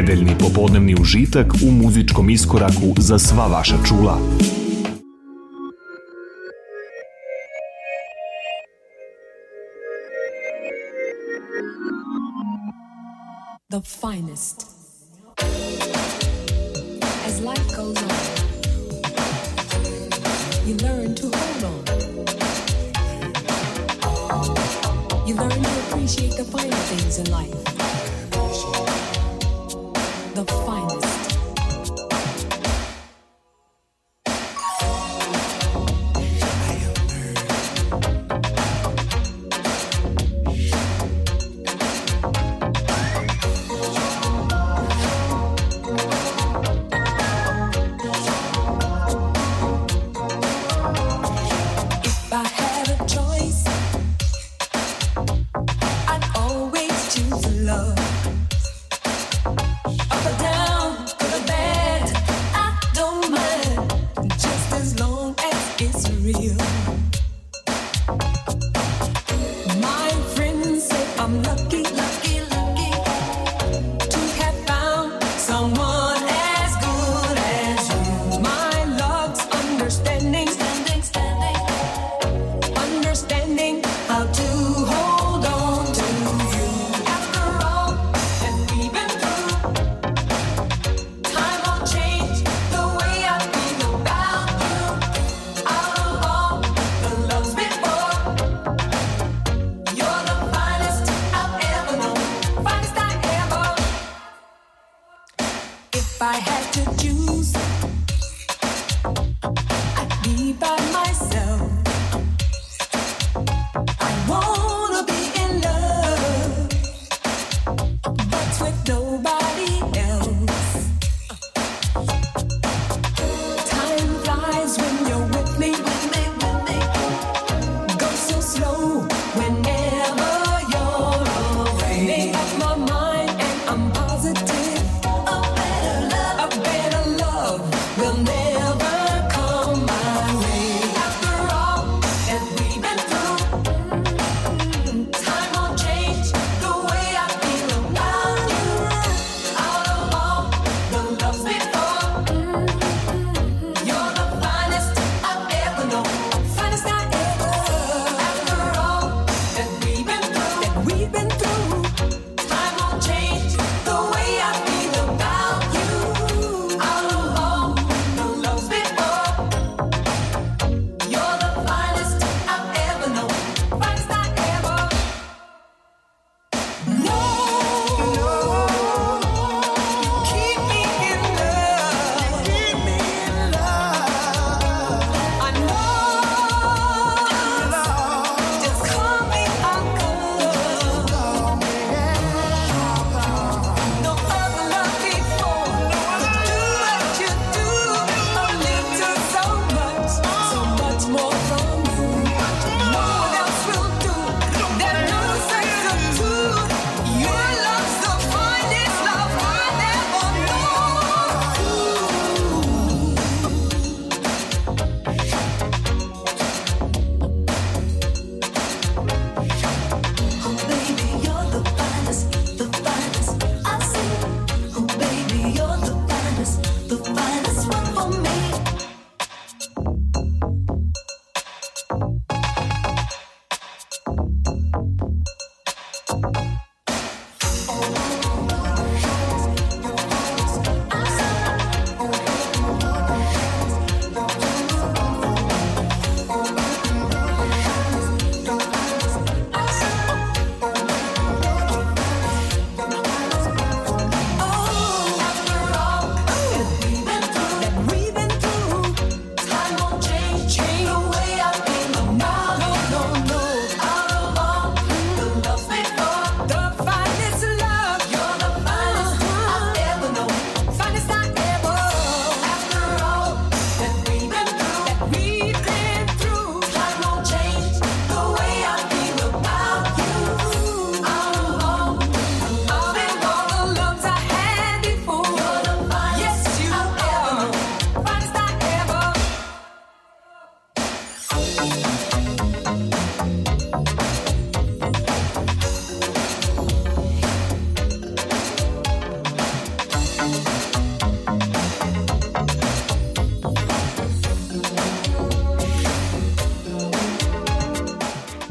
Nedeljni popodnevni užitak u muzičkom iskoraku za sva vaša čula. The finest. As life goes on, you learn to hold on. You learn to appreciate the finer things in life. The final.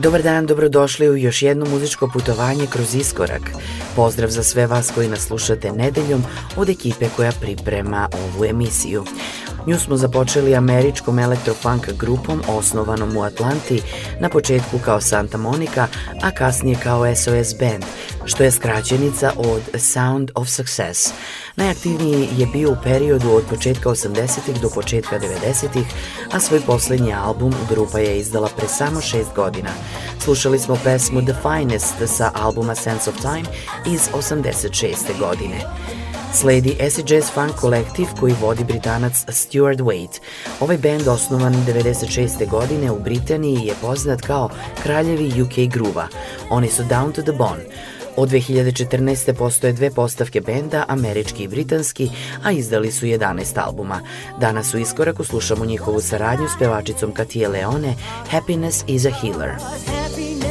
Dobar dan, dobrodošli u još jedno muzičko putovanje kroz iskorak. Pozdrav za sve vas koji nas slušate nedeljom od ekipe koja priprema ovu emisiju. Nju smo započeli američkom elektrofunk grupom osnovanom u Atlanti, na početku kao Santa Monica, a kasnije kao SOS Band, što je skraćenica od Sound of Success. Najaktivniji je bio u periodu od početka 80-ih do početka 90-ih, a svoj poslednji album grupa je izdala pre samo šest godina. Slušali smo pesmu The Finest sa albuma Sense of Time iz 86. godine. Sledi acid jazz funk kolektiv koji vodi britanac Stuart Waite. Ovaj band osnovan 96. godine u Britaniji je poznat kao kraljevi UK gruva. Oni su Down to the Bone. Od 2014. postoje dve postavke benda, američki i britanski, a izdali su 11 albuma. Danas u iskoraku slušamo njihovu saradnju s pevačicom Katije Leone, Happiness is a Healer. Happiness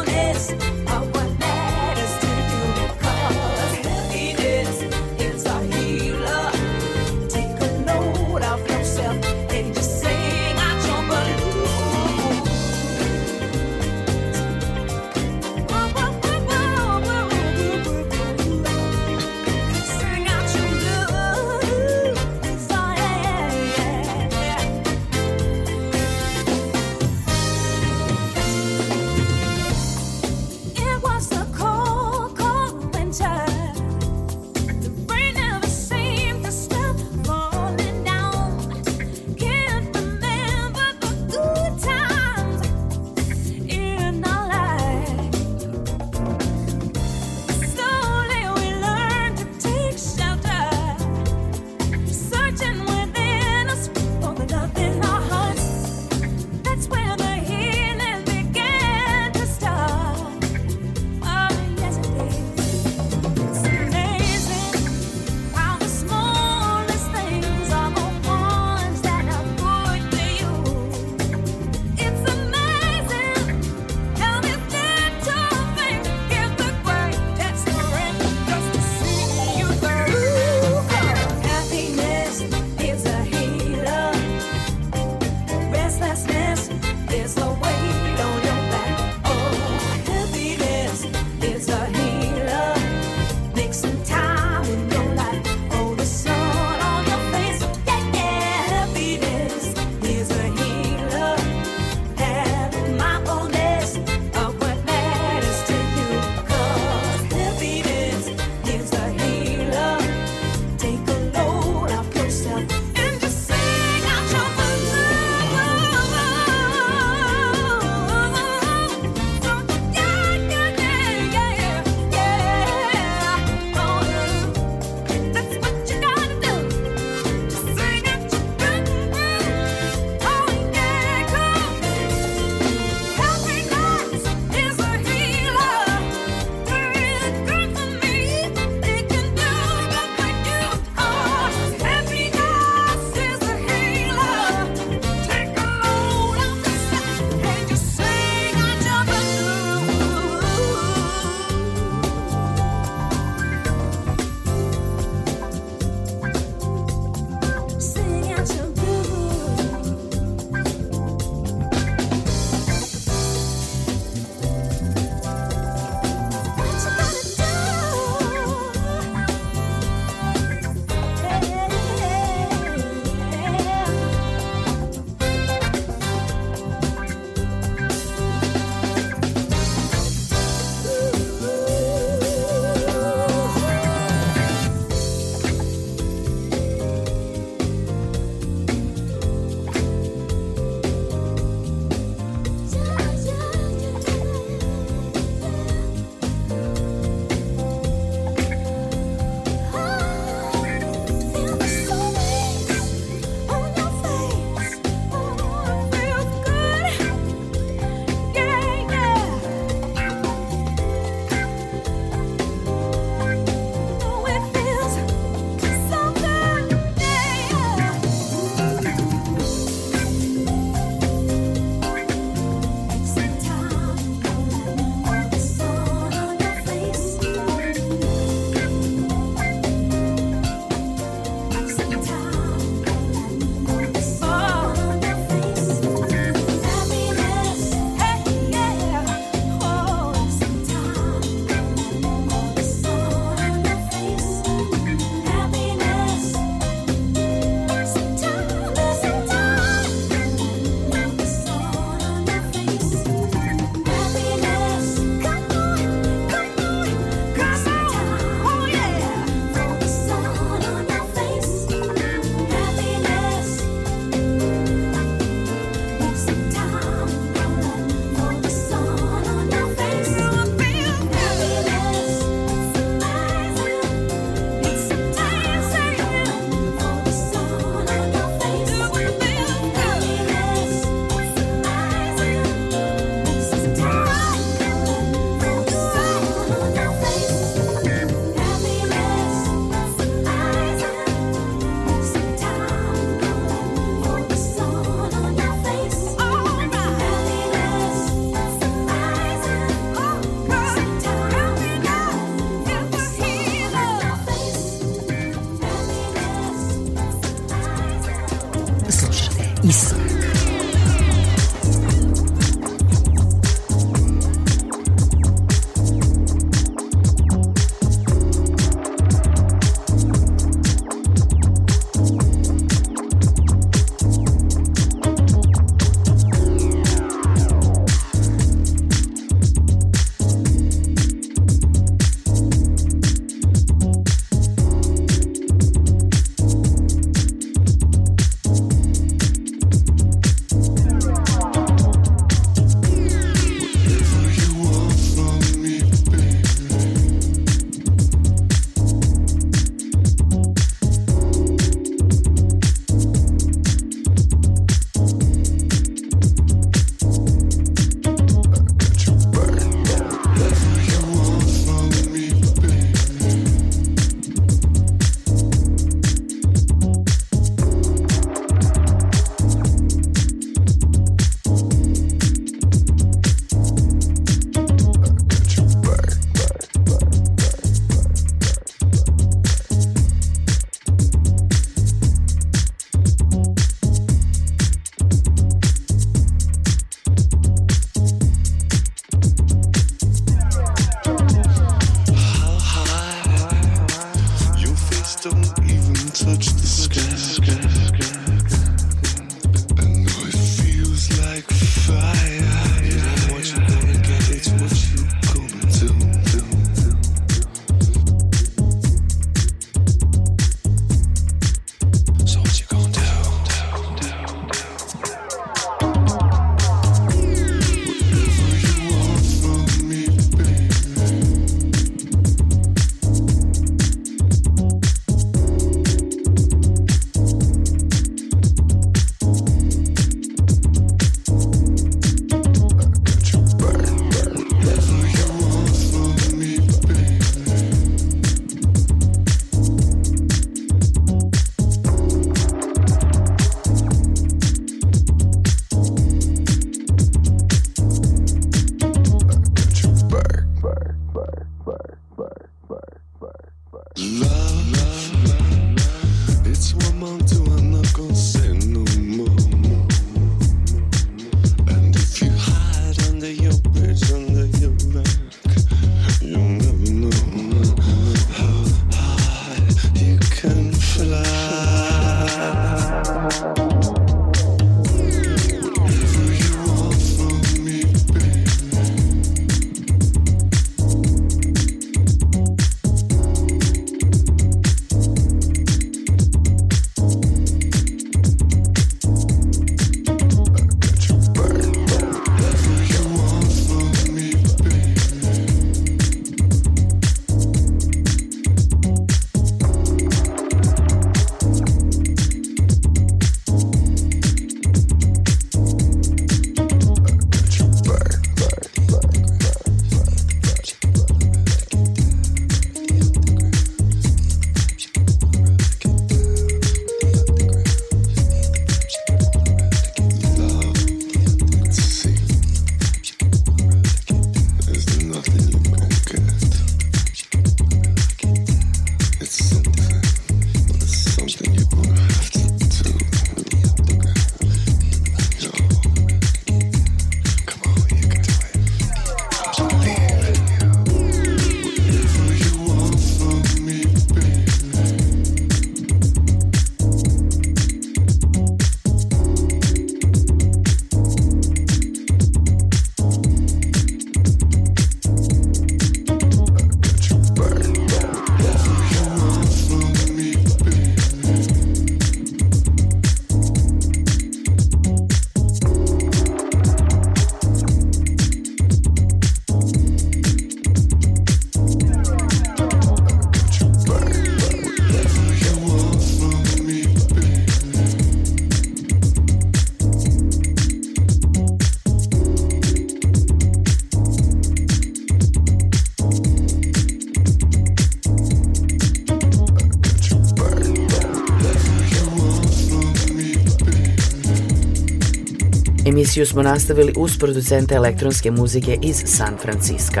Emisiju smo nastavili uz producenta elektronske muzike iz San Francisco.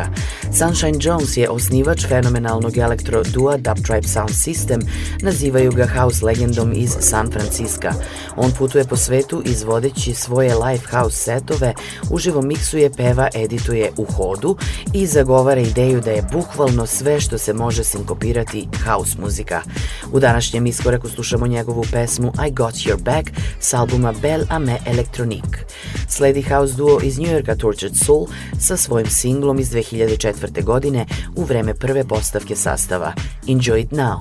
Sunshine Jones je osnivač fenomenalnog elektro dua Dub Tribe Sound System, nazivaju ga house legendom iz San Francisco. On putuje po svetu izvodeći svoje live house setove, uživo miksuje, peva, edituje u hodu i zagovara ideju da je bukvalno sve što se može sinkopirati house muzika. U današnjem iskoraku slušamo njegovu pesmu I Got Your Back s albuma Belle Ame Electronique. Sledi house duo iz New Yorka Tortured Soul sa svojim singlom iz 2004. godine u vreme prve postavke sastava Enjoy It Now.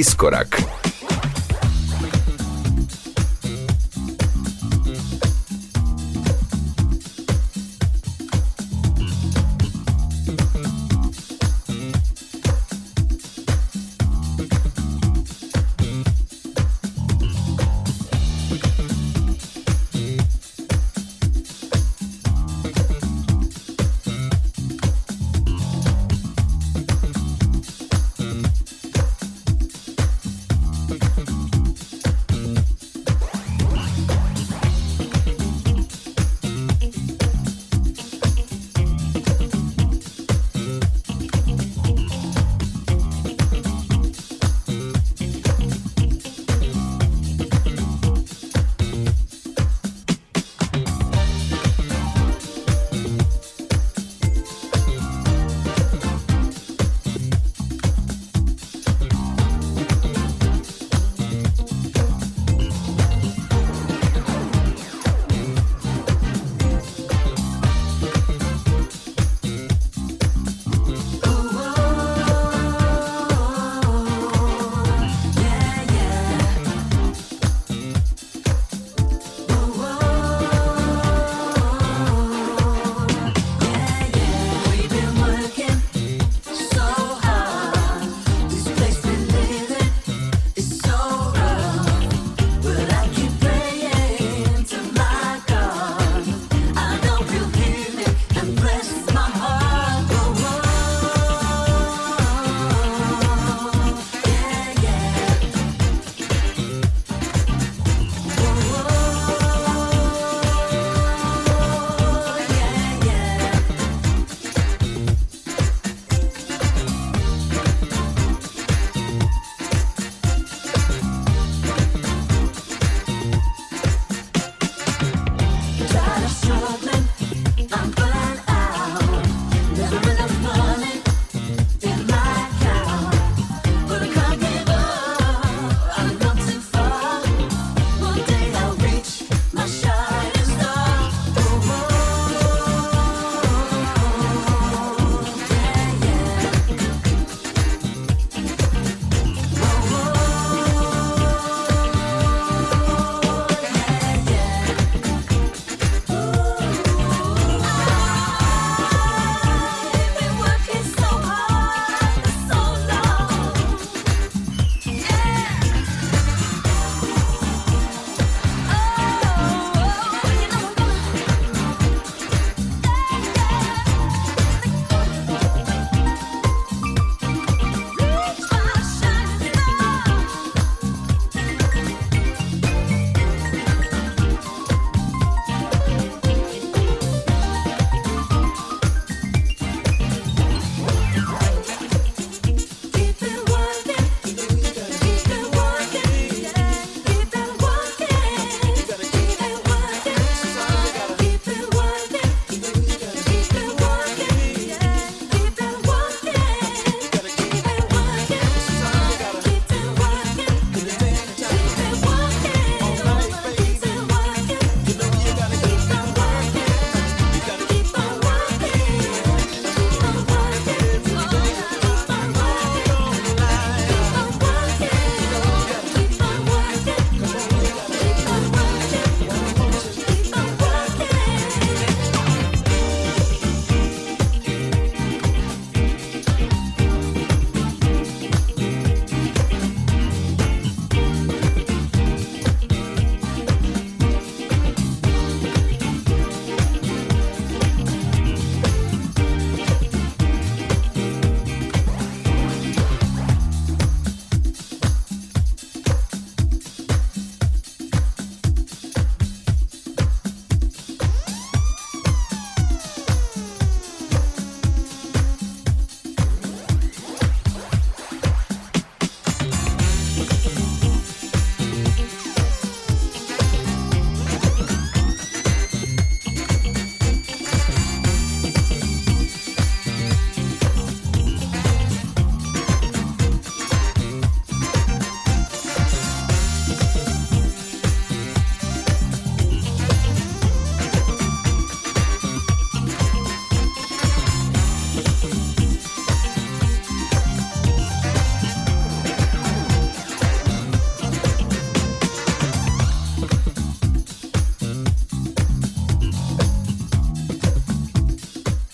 Iskorak.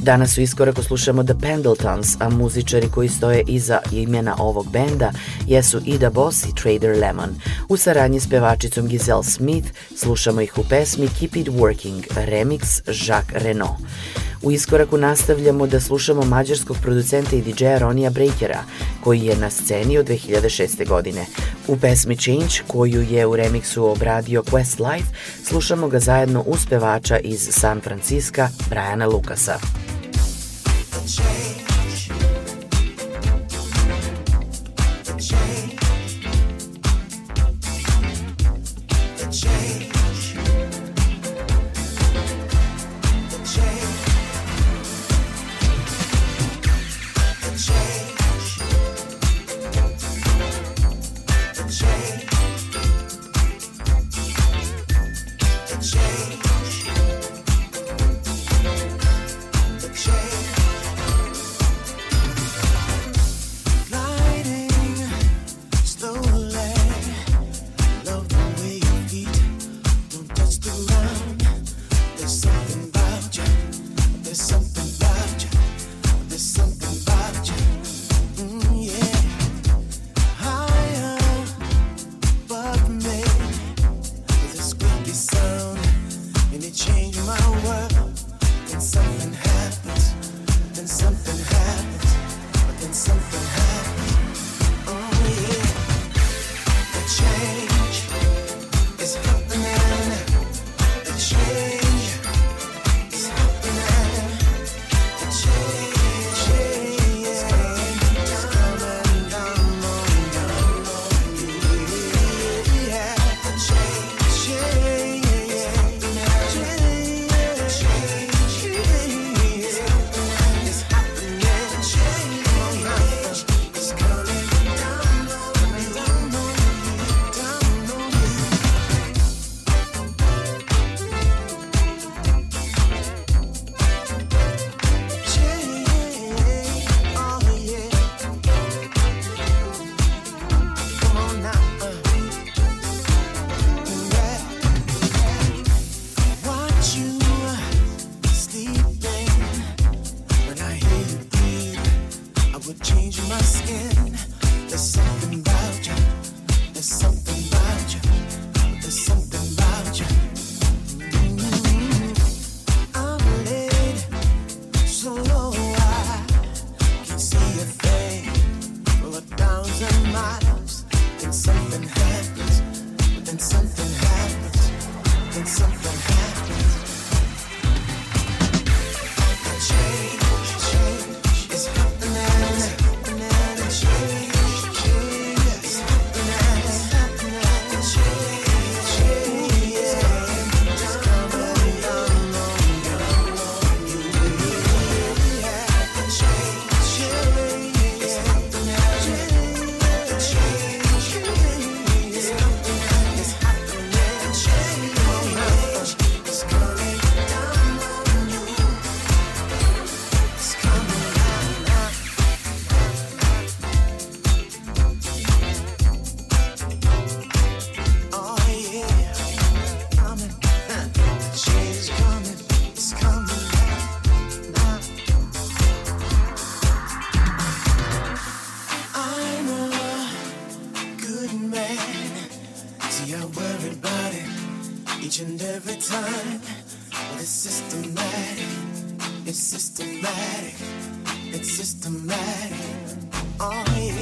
Danas u iskoraku slušamo The Pendletons, a muzičari koji stoje iza imena ovog benda jesu Ida Boss i Trader Lemon. U saradnji s pevačicom Giselle Smith slušamo ih u pesmi Keep It Working, remix Jacques Renault. U iskoraku nastavljamo da slušamo mađarskog producenta i DJ-a Ronija Breakera, koji je na sceni od 2006. godine. U pesmi Change, koju je u remiksu obradio Quest Life, slušamo ga zajedno uz pevača iz San Francisca, Briana Lukasa. change. skin. Each and every time, but it's systematic. It's systematic. It's systematic. Oh yeah.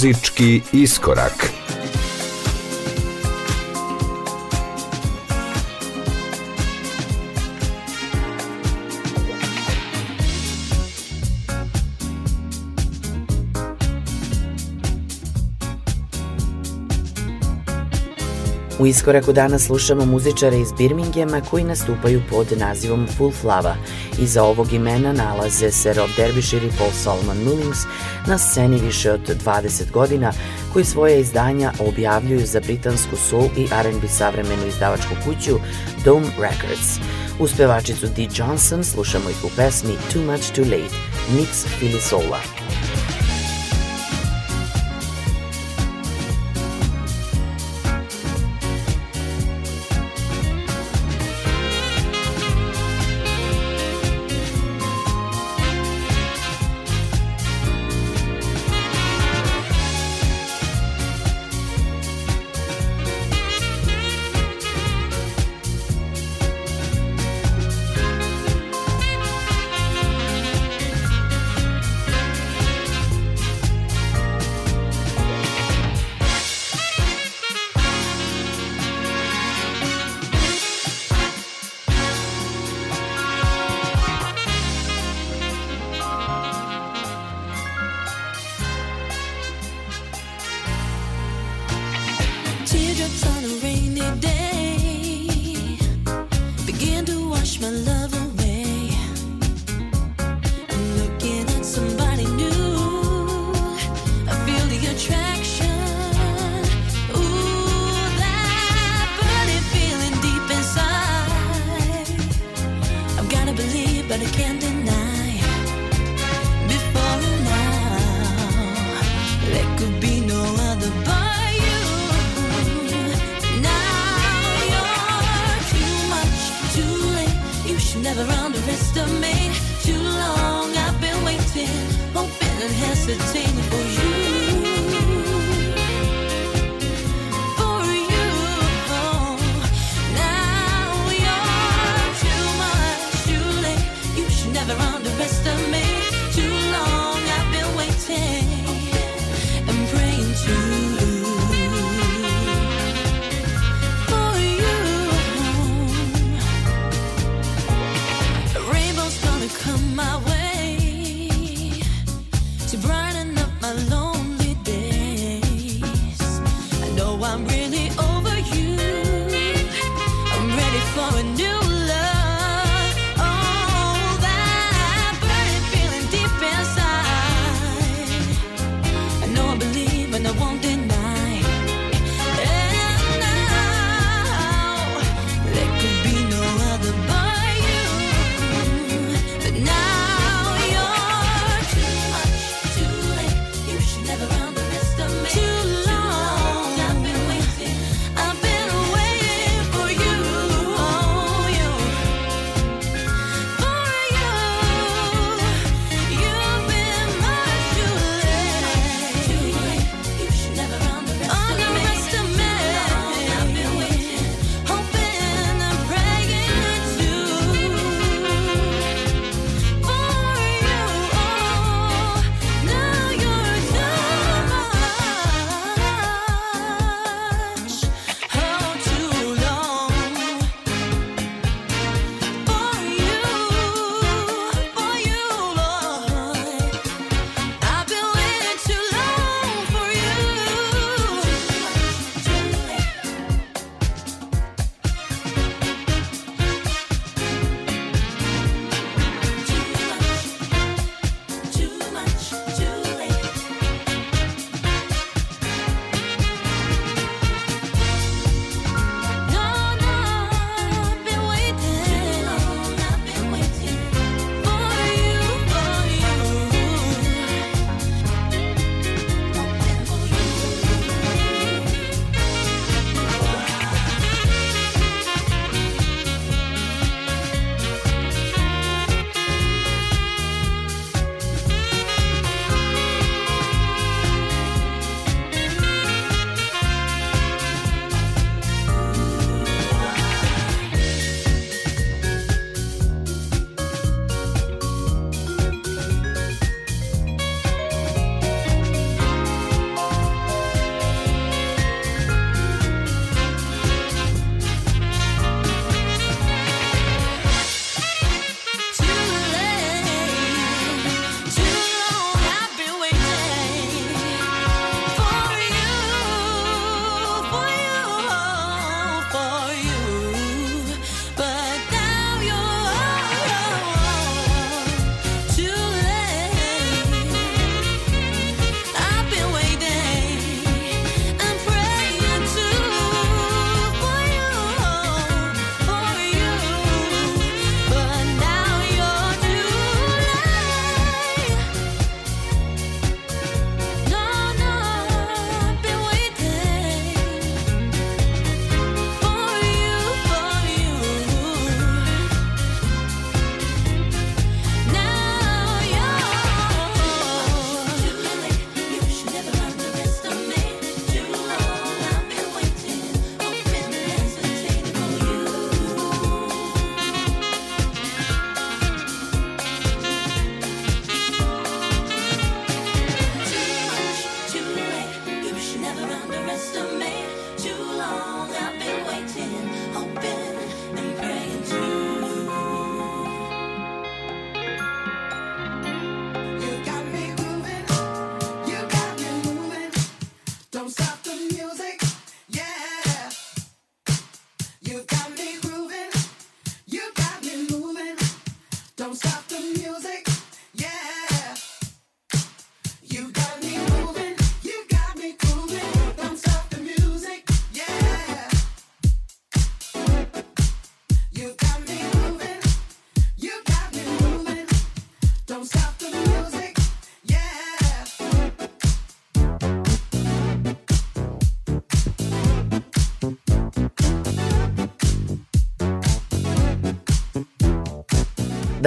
muzički iskorak. U iskoraku danas slušamo muzičare iz Birminghama koji nastupaju pod nazivom Full Flava. Iza ovog imena nalaze se Rob Derbyshire i Paul Solomon Mullings na sceni više od 20 godina koji svoje izdanja objavljuju za britansku soul i R&B savremenu izdavačku kuću Dome Records. Uspevačicu Dee Johnson slušamo ih u pesmi Too Much Too Late, mix Philly Soula.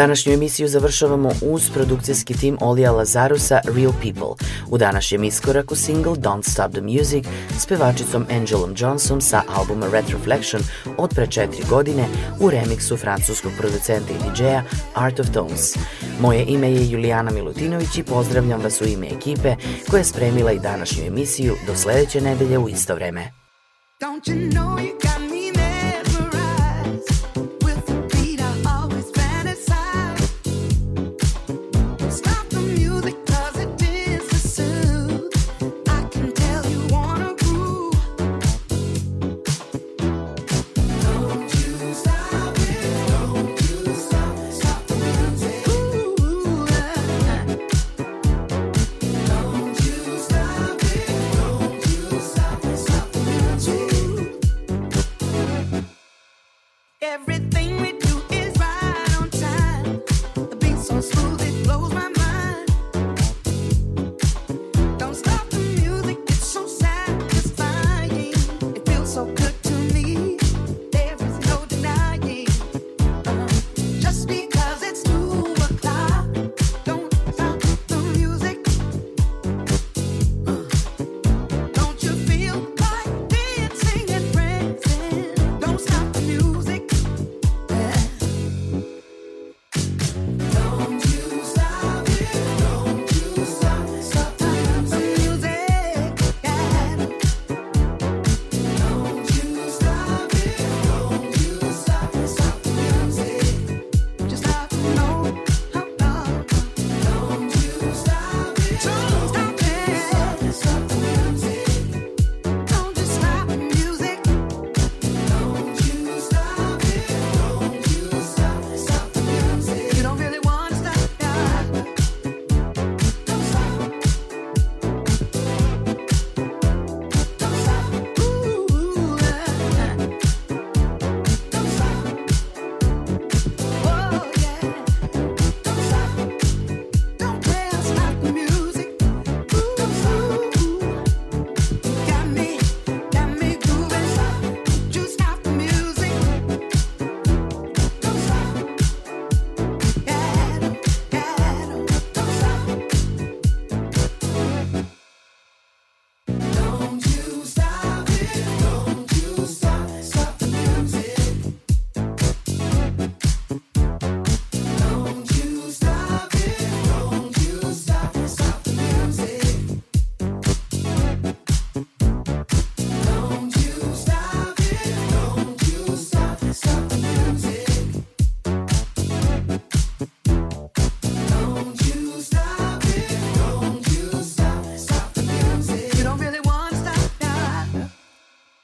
Današnju emisiju završavamo uz produkcijski tim Olija Lazarusa Real People. U današnjem iskoraku single Don't Stop the Music s pevačicom Angelom Johnson sa albuma Red Reflection od pre četiri godine u remiksu francuskog producenta i DJ-a Art of Tones. Moje ime je Julijana Milutinović i pozdravljam vas u ime ekipe koja je spremila i današnju emisiju do sledeće nedelje u isto vreme. Don't you know you got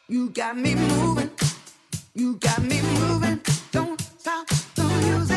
You got me moving. You got me moving. Don't stop the music.